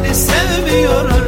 seni sevmiyorum.